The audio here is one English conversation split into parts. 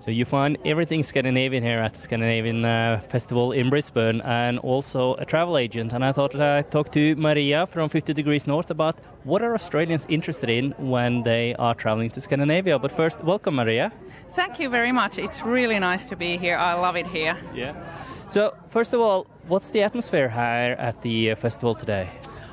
So you find everything Scandinavian here at the Scandinavian uh, Festival in Brisbane and also a travel agent. And I thought I'd talk to Maria from 50 Degrees North about what are Australians interested in when they are traveling to Scandinavia. But first, welcome Maria. Thank you very much. It's really nice to be here. I love it here. Yeah. So first of all, what's the atmosphere here at the uh, festival today?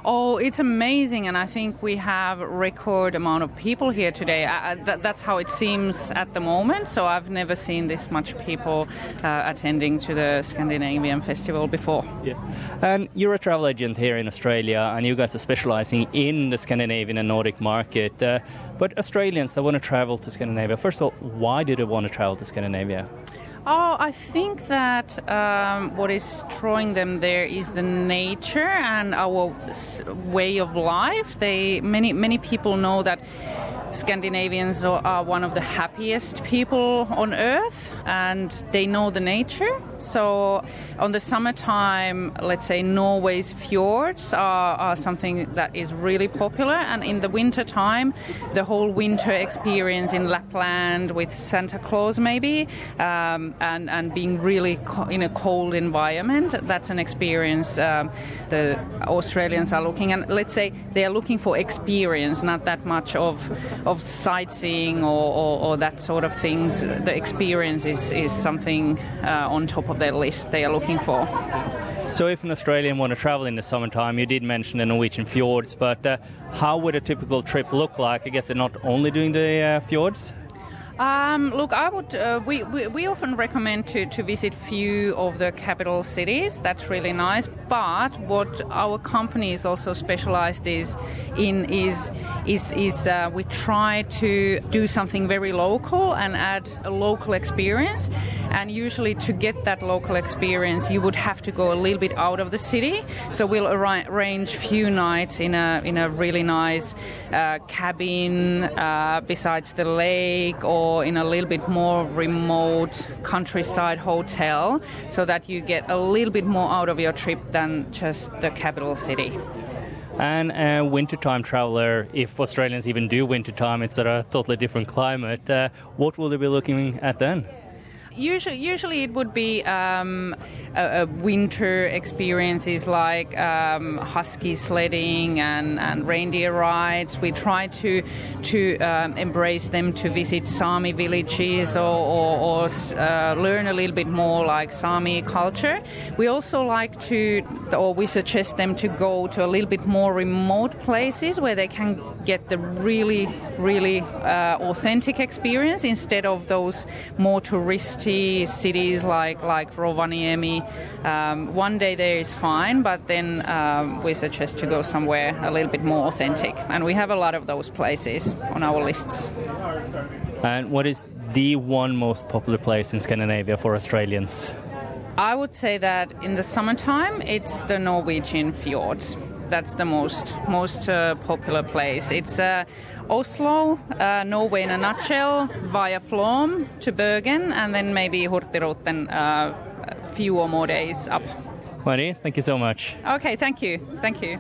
Oh, it's amazing, and I think we have record amount of people here today. Uh, that, that's how it seems at the moment. So I've never seen this much people uh, attending to the Scandinavian festival before. Yeah, and you're a travel agent here in Australia, and you guys are specialising in the Scandinavian and Nordic market. Uh, but Australians that want to travel to Scandinavia, first of all, why do they want to travel to Scandinavia? Oh, I think that um, what is drawing them there is the nature and our way of life. They many many people know that Scandinavians are one of the happiest people on earth and they know the nature. So, on the summertime, let's say Norway's fjords are, are something that is really popular, and in the winter time, the whole winter experience in Lapland with Santa Claus, maybe, um, and, and being really co- in a cold environment, that's an experience um, the Australians are looking and let's say they are looking for experience, not that much of of sightseeing or, or, or that sort of things. The experience is, is something uh, on top of their list they are looking for. So, if an Australian want to travel in the summertime, you did mention the Norwegian fjords, but uh, how would a typical trip look like? I guess they're not only doing the uh, fjords. Um, look, I would. Uh, we, we, we often recommend to, to visit few of the capital cities. That's really nice. But what our company is also specialized is in is is is uh, we try to do something very local and add a local experience. And usually, to get that local experience, you would have to go a little bit out of the city. So we'll arrange few nights in a in a really nice uh, cabin uh, besides the lake or or in a little bit more remote countryside hotel so that you get a little bit more out of your trip than just the capital city. And a wintertime traveler, if Australians even do wintertime, it's a totally different climate. Uh, what will they be looking at then? usually, usually it would be um, a, a, winter experiences like um, husky sledding and, and, reindeer rides. We try to to um, embrace them to visit Sami villages or, or, or uh, learn a little bit more like Sami culture. We also like to, or we suggest them to go to a little bit more remote places where they can get the really, really uh, authentic experience instead of those more touristy cities like like Rovaniemi. Um, one day there is fine, but then um, we suggest to go somewhere a little bit more authentic, and we have a lot of those places on our lists. And what is the one most popular place in Scandinavia for Australians? I would say that in the summertime, it's the Norwegian fjords. That's the most most uh, popular place. It's uh, Oslo, uh, Norway in a nutshell, via Flåm to Bergen, and then maybe Hurtigruten uh, few or more days up. Mari, thank you so much. Okay, thank you. Thank you.